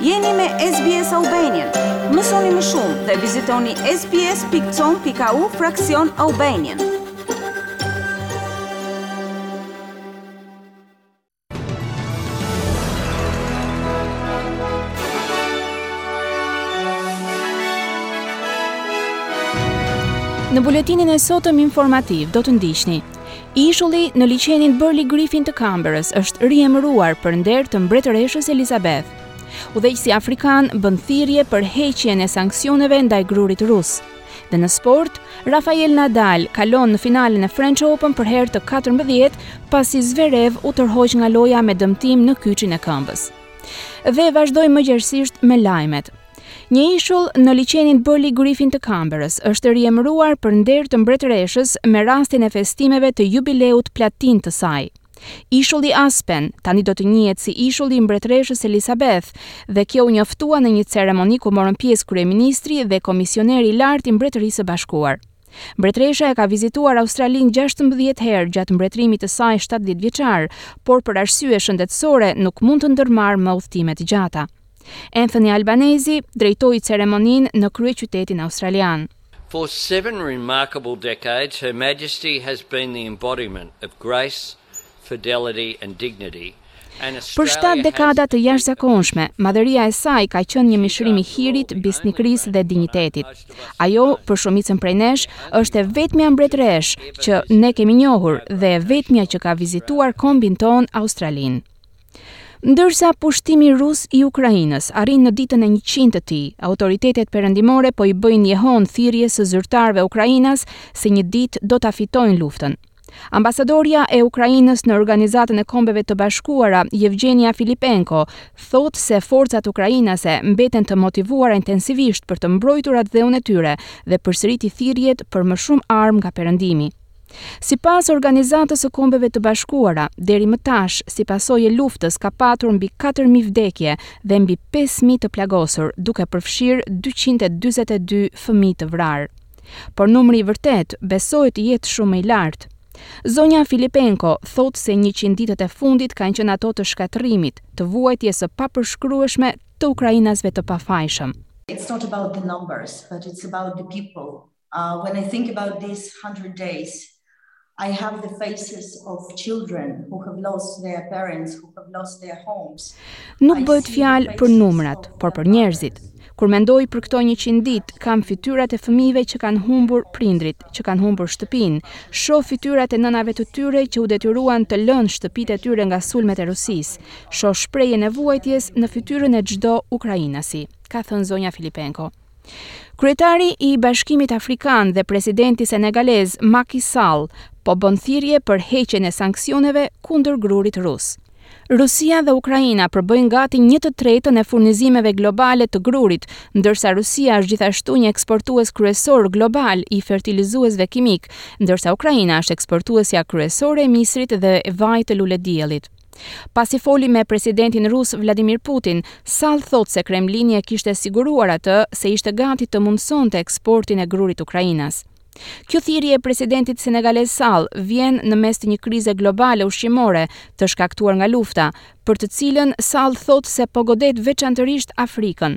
Jeni me SBS Albanian. Mësoni më shumë dhe vizitoni sbs.com.au fraksion Albanian. Në buletinin e sotëm informativ do të ndiqni Ishulli në liqenin Burley Griffin të Kamberës është riemëruar për nder të mbretëreshës Elizabeth. Udhëheqësi afrikan bën thirrje për heqjen e sanksioneve ndaj grurit rus. Dhe në sport, Rafael Nadal kalon në finalen e French Open për herë të 14, pasi Zverev u tërhoq nga loja me dëmtim në kyçin e këmbës. Dhe vazhdojmë më gjerësisht me lajmet. Një ishull në liqenin Burley Griffin të Kamberës është riemëruar për nder të mbretëreshës me rastin e festimeve të jubileut platinë të saj. Ishulli Aspen, tani do të njihet si ishulli i mbretëreshës Elizabeth, dhe kjo u njoftua në një ceremoni ku morën pjesë kryeministri dhe Komisioneri i Lartë i Mbretërisë së Bashkuar. Mbretëresha e ka vizituar Australinë gjashtëmbëdhjetë herë gjatë mbretërimit të saj shtatëdhjetë vjeçar, por për arsye shëndetësore nuk mund të ndërmarrë më udhëtime të gjata. Anthony Albanese drejtoi ceremoninë në kryeqytetin australian. For seven remarkable decades, Her Majesty has been the embodiment of grace, fidelity and dignity. Për shtatë dekada të jashtëzakonshme, madhëria e saj ka qenë një mishërim i hirit, besnikërisë dhe dinjitetit. Ajo, për shumicën prej nesh, është e vetmja mbretëreshë që ne kemi njohur dhe e vetmja që ka vizituar kombin tonë, Australinë. Ndërsa pushtimi rus i Ukrainës arrin në ditën e njëqind të tij, autoritetet perëndimore po i bëjnë jehonë thirrjes së zyrtarëve ukrainas se një ditë do ta fitojnë luftën. Ambasadorja e Ukrainës në Organizatën e Kombeve të Bashkuara, Yevgenia Filipenko, thotë se forcat ukrainase mbeten të motivuara intensivisht për të mbrojtur atdheun e tyre dhe përsëriti thirrjet për më shumë armë nga Perëndimi. Sipas Organizatës së Kombeve të Bashkuara, deri më tash, si pasojë e luftës ka patur mbi katër mijë vdekje dhe mbi pesë mijë të plagosur, duke përfshirë dyqind e dyzet e dy fëmijë të vrarë. Por numri i vërtetë besohet të jetë shumë më i lartë. Zonja Filipenko thotë se njëqind ditët e fundit kanë qenë ato të shkatërrimit, të vuajtjes së papërshkrueshme të ukrainasve të pafajshëm. It's not about the numbers, but it's about the people Uh, when I think about these 100 days, I have the faces of children who have lost their parents, who have lost their homes. Nuk bëhet fjalë për numrat, por për njerëzit. Kur mendoj për këto 100 ditë, kam fytyrat e fëmijëve që kanë humbur prindrit, që kanë humbur shtëpinë, shoh fytyrat e nënave të tyre që u detyruan të lënë shtëpitë e tyre nga sulmet e Rusisë, shoh shprehjen e vuajtjes në fytyrën e çdo ukrainasi, ka thënë zonja Filipenko. Kryetari i Bashkimit Afrikan dhe presidenti senegalez Macky Sall po bën thirrje për heqjen e sanksioneve kundër grurit rus. Rusia dhe Ukraina përbëjnë gati një të tretën e furnizimeve globale të grurit, ndërsa Rusia është gjithashtu një eksportues kryesor global i fertilizuesve kimikë, ndërsa Ukraina është eksportuesja kryesore e misrit dhe vajit të lulediellit. Pasi foli me presidentin rus Vladimir Putin, Sall thotë se Kremlini e kishte siguruar atë se ishte gati të mundësonte eksportin e grurit ukrainas. Kjo thirrje e presidentit senegalez Sall vjen në mes të një krize globale ushqimore të shkaktuar nga lufta, për të cilën Sall thotë se po godet veçantërisht Afrikën.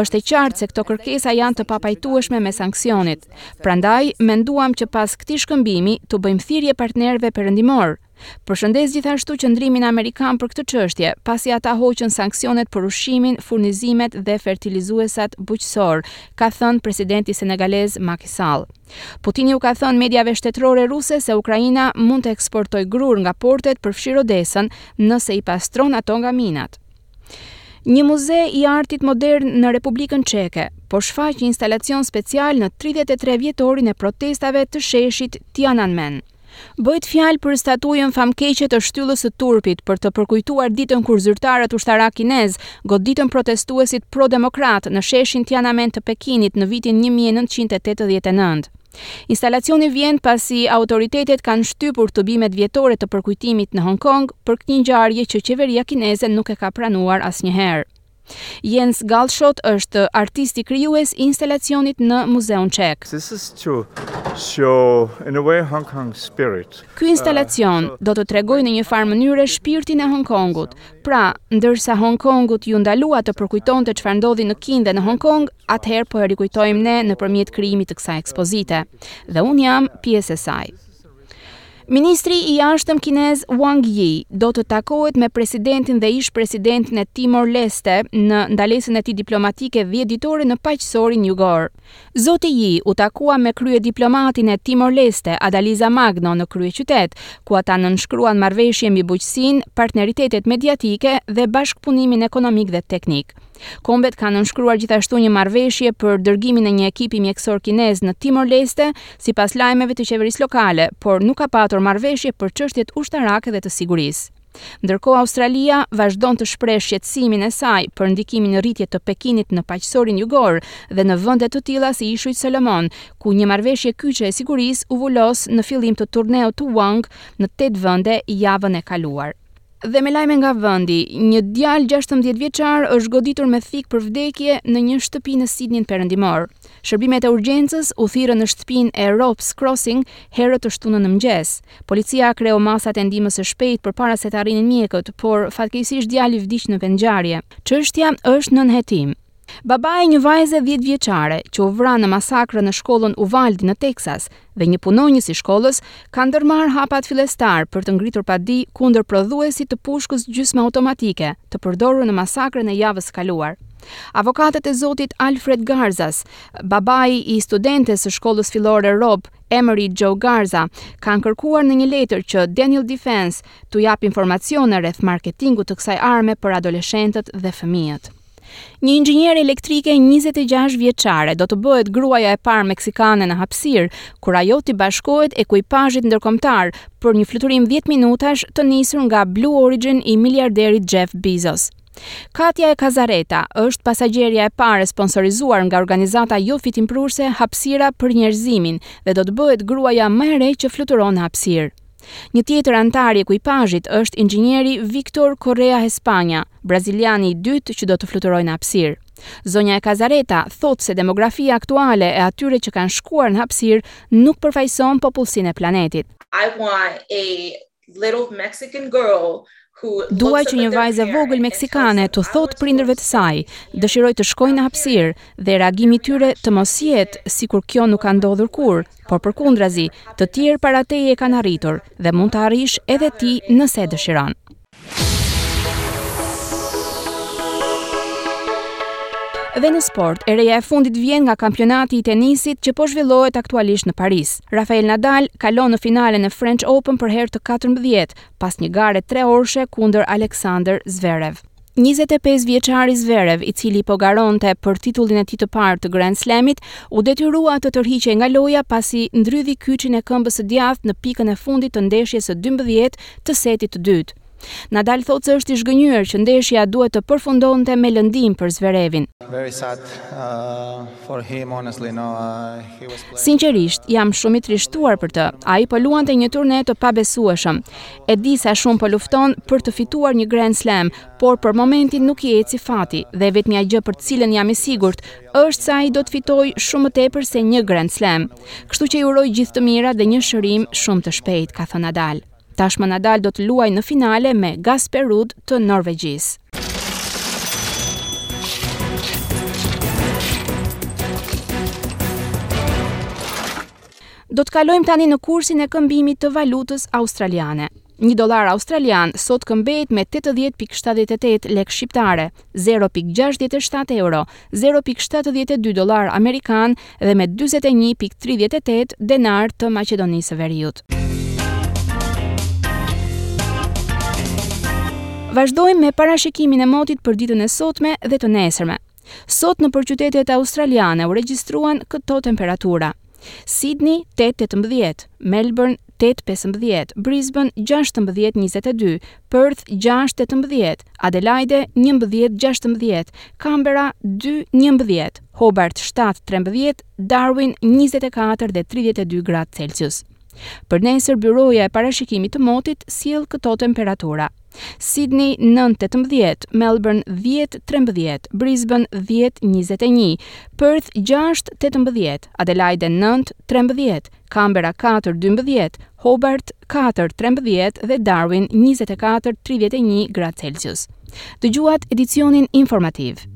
Është e qartë se këto kërkesa janë të papajtueshme me sanksionet. Prandaj, menduam që pas këtij shkëmbimi t'u bëjmë thirrje partnerëve perëndimorë. Përshëndes gjithashtu qëndrimin amerikan për këtë çështje, pasi ata hoqën sanksionet për ushqimin, furnizimet dhe fertilizuesat bujqësorë, ka thënë presidenti senegalez Macky Sall. Putini u ka thënë mediave shtetërore ruse se Ukraina mund të eksportojë grurë nga portet, përfshirë Odesën, nëse i pastron ato nga minat. Një muze i artit modern në Republikën Çeke po shfaq një instalacion special në 33 vjetorin e protestave të sheshit Tiananmen. Bëhet fjalë për statujën famkeqe të shtyllës së turpit për të përkujtuar ditën kur zyrtarët ushtarakë kinezë goditën protestuesit pro-demokratë në sheshin Tiananmen të Pekinit në vitin 1989. Instalacioni vjen pasi autoritetet kanë shtypur tubimet vjetore të përkujtimit në Hong Kong për një ngjarje që qeveria kineze nuk e ka pranuar asnjëherë. Jens Galschiøt është artisti krijues i instalacionit në Muzeun Çek. Ky instalacion do të tregojë në një farë mënyre shpirtin e Hong Kongut, Pra, ndërsa Hong Kongut iu ndalua të përkujtonte çfarë ndodhi në Kinë dhe në Hong Kong, atëherë po e rikujtojmë ne nëpërmjet krijimit të kësaj ekspozite. Dhe unë jam pjesë e saj. Ministri i Jashtëm kinez Wang Yi do të takohet me presidentin dhe ish-presidentin e Timor Leste në ndalesën e tij diplomatike dhjetë ditore në paqësorin jugor. Zoti Yi u takua me kryediplomatin e Timor-Leste, Adaliza Magno në kryeqytet, ku ata nënshkruan marrëveshje mbi bujqësinë, partneritetet mediatike dhe bashkëpunimin ekonomik dhe teknik. Kombet kanë nënshkruar gjithashtu një marrëveshje për dërgimin e një ekipi mjekësor kinez në Timor-Leste, sipas lajmeve të qeverisë lokale, por nuk ka patur marrëveshje për çështjet ushtarake dhe të sigurisë. Ndërkohë Australia vazhdon të shprehë shqetësimin e saj për ndikimin në rritje të Pekinit në Paqësorin Jugor dhe në vende të tilla si Ishujt Solomon, ku një marrëveshje kyçe e sigurisë u vulos në fillim të turneut të Wang në tetë vende javën e kaluar. Dhe me lajme nga vendi, një djalë gjashtëmbëdhjetë vjeçar është goditur me thikë për vdekje në një shtëpi në Sidnin Perëndimor. Shërbimet e urgjencës u thirrën në shtëpinë e Ropes Crossing herët të shtunën në mëngjes. Policia kreu masat e ndihmës së shpejtë përpara se të arrinin mjekët, por fatkeqësisht djali vdiq në vendngjarje. Çështja është nën hetim. Babai i një vajze dhjetë vjeçare, që u vra në masakrën në shkollën Uvalde në Teksas, dhe një punonjës i shkollës, ka ndërmarrë hapat fillestarë për të ngritur padi kundër prodhuesit të pushkës gjysmëautomatike të përdorur në masakrën e javës së kaluar. Avokatët e zotit Alfred Garzas, babai i studentes së shkollës fillore Robb Amerie Jo Garza, kanë kërkuar në një letër që Daniel Defense t'u japë informacione rreth marketingut të kësaj arme për adoleshentët dhe fëmijët. Një inxhiniere elektrike 26 vjeçare do të bëhet gruaja e parë meksikane në hapësirë, kur ajo t'i bashkohet ekuipazhit ndërkombëtar për një fluturim 10 minutash të nisur nga Blue Origin i miliarderit Jeff Bezos. Katya Echazarreta është pasagjerja e parë e sponsorizuar nga organizata jofitimprurëse Hapësira për Njerëzimin dhe do të bëhet gruaja më e re që fluturon në hapësirë. Një tjetër anëtar i ekuipazhit është inxhinieri Victor Correa Hespanha, braziliani i dytë që do të fluturojë në hapësirë. Zonja Echazarreta thotë se demografia aktuale e atyre që kanë shkuar në hapësirë nuk përfaqëson popullsinë e planetit. I want a little Mexican girl who Dua që një vajzë e vogël meksikane t'u thotë prindërve të saj, dëshiroj të shkoj në hapësirë dhe reagimi i tyre të mos jetë sikur kjo nuk ka ndodhur kurrë, por përkundrazi, të tjerë para teje e kanë arritur dhe mund ta arrish edhe ti nëse e dëshiron. Dhe në sport, e reja e fundit vjen nga kampionati i tenisit që po zhvillohet aktualisht në Paris. Rafael Nadal kalon në finalen e French Open për herë të katërmbëdhjetë, pas një gare treorëshe kundër Alexander Zverev. Njëzet e pesë vjeçari Zverev, i cili po garonte për titullin e tij të parë të Grand Slam-it, u detyrua të tërhiqej nga loja pasi ndrydhi kyçin e këmbës së djathtë në pikën e fundit të ndeshjes së dymbëdhjetë të setit të dytë. Nadal thotë se është i zhgënjyer që ndeshja duhet të përfundonte me lëndim për Zverevin. Sinqerisht, jam shumë i trishtuar për të. Ai po luante një turne të pabesueshëm. E di sa shumë po lufton për të fituar një Grand Slam, por për momentin nuk i eci fati dhe e vetmja gjë për të cilën jam i sigurt është se ai do të fitojë shumë më tepër se një Grand Slam. Kështu që i uroj gjithë të mirat dhe një shërim shumë të shpejtë, ka thënë Nadal. Tashmë Nadal do të luajë në finale me Casper Ruud të Norvegjisë. Do të kalojmë tani në kursin e këmbimit të valutës australiane. Një dolar australian sot këmbehet me 80.78 lekë shqiptare, zero pikë gjashtëdhjetë e shtatë euro, zero pikë shtatëdhjetë e dy dollarë amerikanë dhe me dyzet e një pikë tridhjetë e tetë denarë të Maqedonisë së Veriut. Vazhdojmë me parashikimin e motit për ditën e sotme dhe të nesërme. Sot nëpër qytetet australiane u regjistruan këto temperatura. Sidni, tetë tetëmbëdhjetë, Melburn, tetë pesëmbëdhjetë, Brisbën, gjashtëmbëdhjetë njëzet e dy, Përth, gjashtë tetëmbëdhjetë, Adelajde, njëmbëdhjetë gjashtëmbëdhjetë, Kanberra, dy njëmbëdhjetë, Hobart, shtatë trembëdhjetë, Darwin, njëzet e katër dhe tridhjetë e dy gradë Celsius. Për nesër Byroja e Parashikimit të Motit sjell këto temperatura. Sidni nëntë tetëmbëdhjetë, Melbourne dhjetë trembëdhjetë, Brisbane dhjetë njëzet e një, Perth gjashtë tetëmbëdhjetë, Adelaide nëntë trembëdhjetë, Canberra katër dymbëdhjetë, Hobart katër trembëdhjetë dhe Darwin njëzet e katër tridhjetë e një gradë Celsius. Dëgjuat edicionin informativ.